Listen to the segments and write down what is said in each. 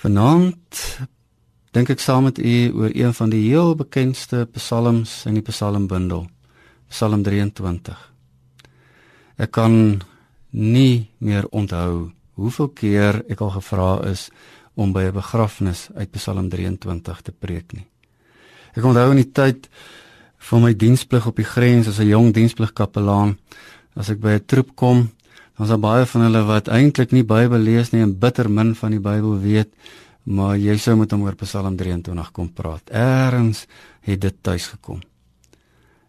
Vanaand dink ek saam met u oor een van die heel bekendste psalms in die psalmbundel, Psalm 23. Ek kan nie meer onthou hoeveel keer ek al gevra is om by 'n begrafnis uit Psalm 23 te preek nie. Ek onthou in die tyd van my diensplig op die grens as 'n jong dienspligkapelaan, as ek by 'n troep kom Ons het baie van hulle wat eintlik nie Bybel lees nie en bitter min van die Bybel weet, maar jy sou met hom oor Psalm 23 kom praat. Eerens het dit tuis gekom.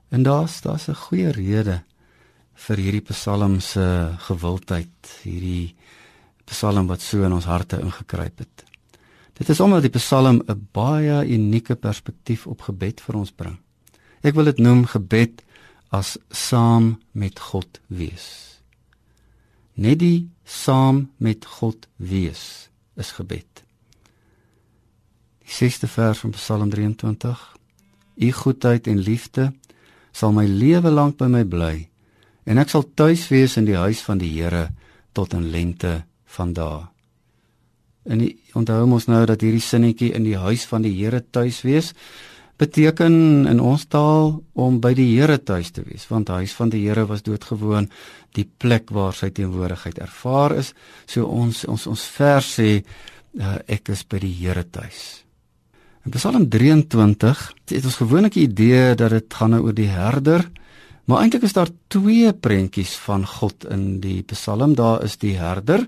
En daar's daar's 'n goeie rede vir hierdie Psalm se gewildheid, hierdie Psalm wat so in ons harte ingekruip het. Dit is omdat die Psalm 'n baie unieke perspektief op gebed vir ons bring. Ek wil dit noem gebed as saam met God wees net die saam met God wees is gebed. Die 6ste vers van Psalm 23. U goedheid en liefde sal my lewe lank by my bly en ek sal tuis wees in die huis van die Here tot in lente van dae. En onthou mos nou dat hierdie sinnetjie in die huis van die Here tuis wees beteken in ons taal om by die Here tuis te wees want huis van die Here was doodgewoon die plek waar sy teenwoordigheid ervaar is. So ons ons ons vers sê uh, ek is by die Here tuis. In Psalm 23 het ons gewoonlik die idee dat dit gaan oor die herder maar eintlik is daar twee prentjies van God in die Psalm. Daar is die herder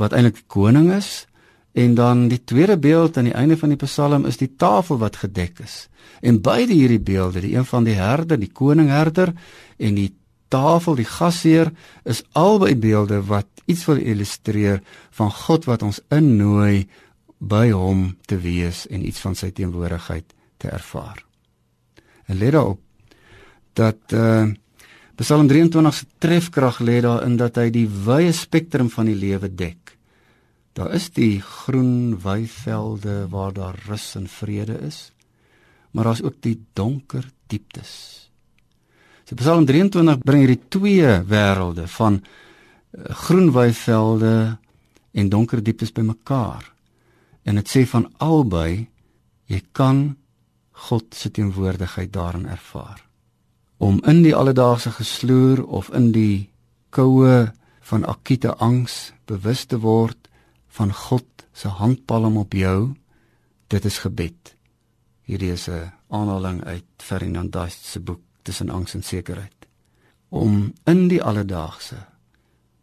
wat eintlik koning is En dan die tweede beeld aan die einde van die Psalm is die tafel wat gedek is. En beide hierdie beelde, die een van die herder, die koningherder en die tafel, die gasheer, is albei beelde wat iets wil illustreer van God wat ons innooi by hom te wees en iets van sy teenwoordigheid te ervaar. En let daarop dat uh Psalm 23 se trefkrag lê daarin dat hy die wye spektrum van die lewe dek. Daar is die groen weivelde waar daar rus en vrede is, maar daar's ook die donker dieptes. So Psalm 23 bring hierdie twee wêrelde van eh, groen weivelde en donker dieptes bymekaar. En dit sê van albei jy kan God se teenwoordigheid daarin ervaar. Om in die alledaagse gesloer of in die koue van akute angs bewus te word van God se handpalm op jou, dit is gebed. Hierdie is 'n aanhaling uit Ferdinand Dast se boek Tussen angs en sekerheid. Om in die alledaagse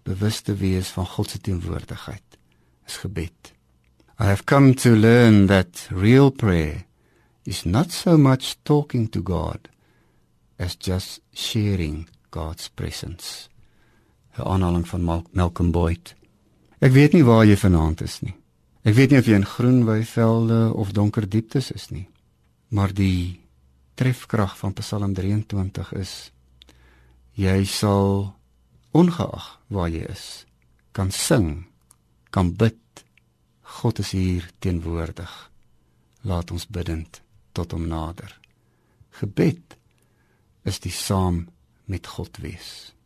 bewus te wees van God se teenwoordigheid is gebed. I have come to learn that real prayer is not so much talking to God as just sharing God's presence. 'n Aanhaling van Malcolm Boyd. Ek weet nie waar jy vanaand is nie. Ek weet nie of jy in groen weivelde of donker dieptes is nie. Maar die trefkrag van Psalm 23 is jy sal ongeag waar jy is kan sing, kan bid. God is hier teenwoordig. Laat ons bidend tot hom nader. Gebed is die saam met God wees.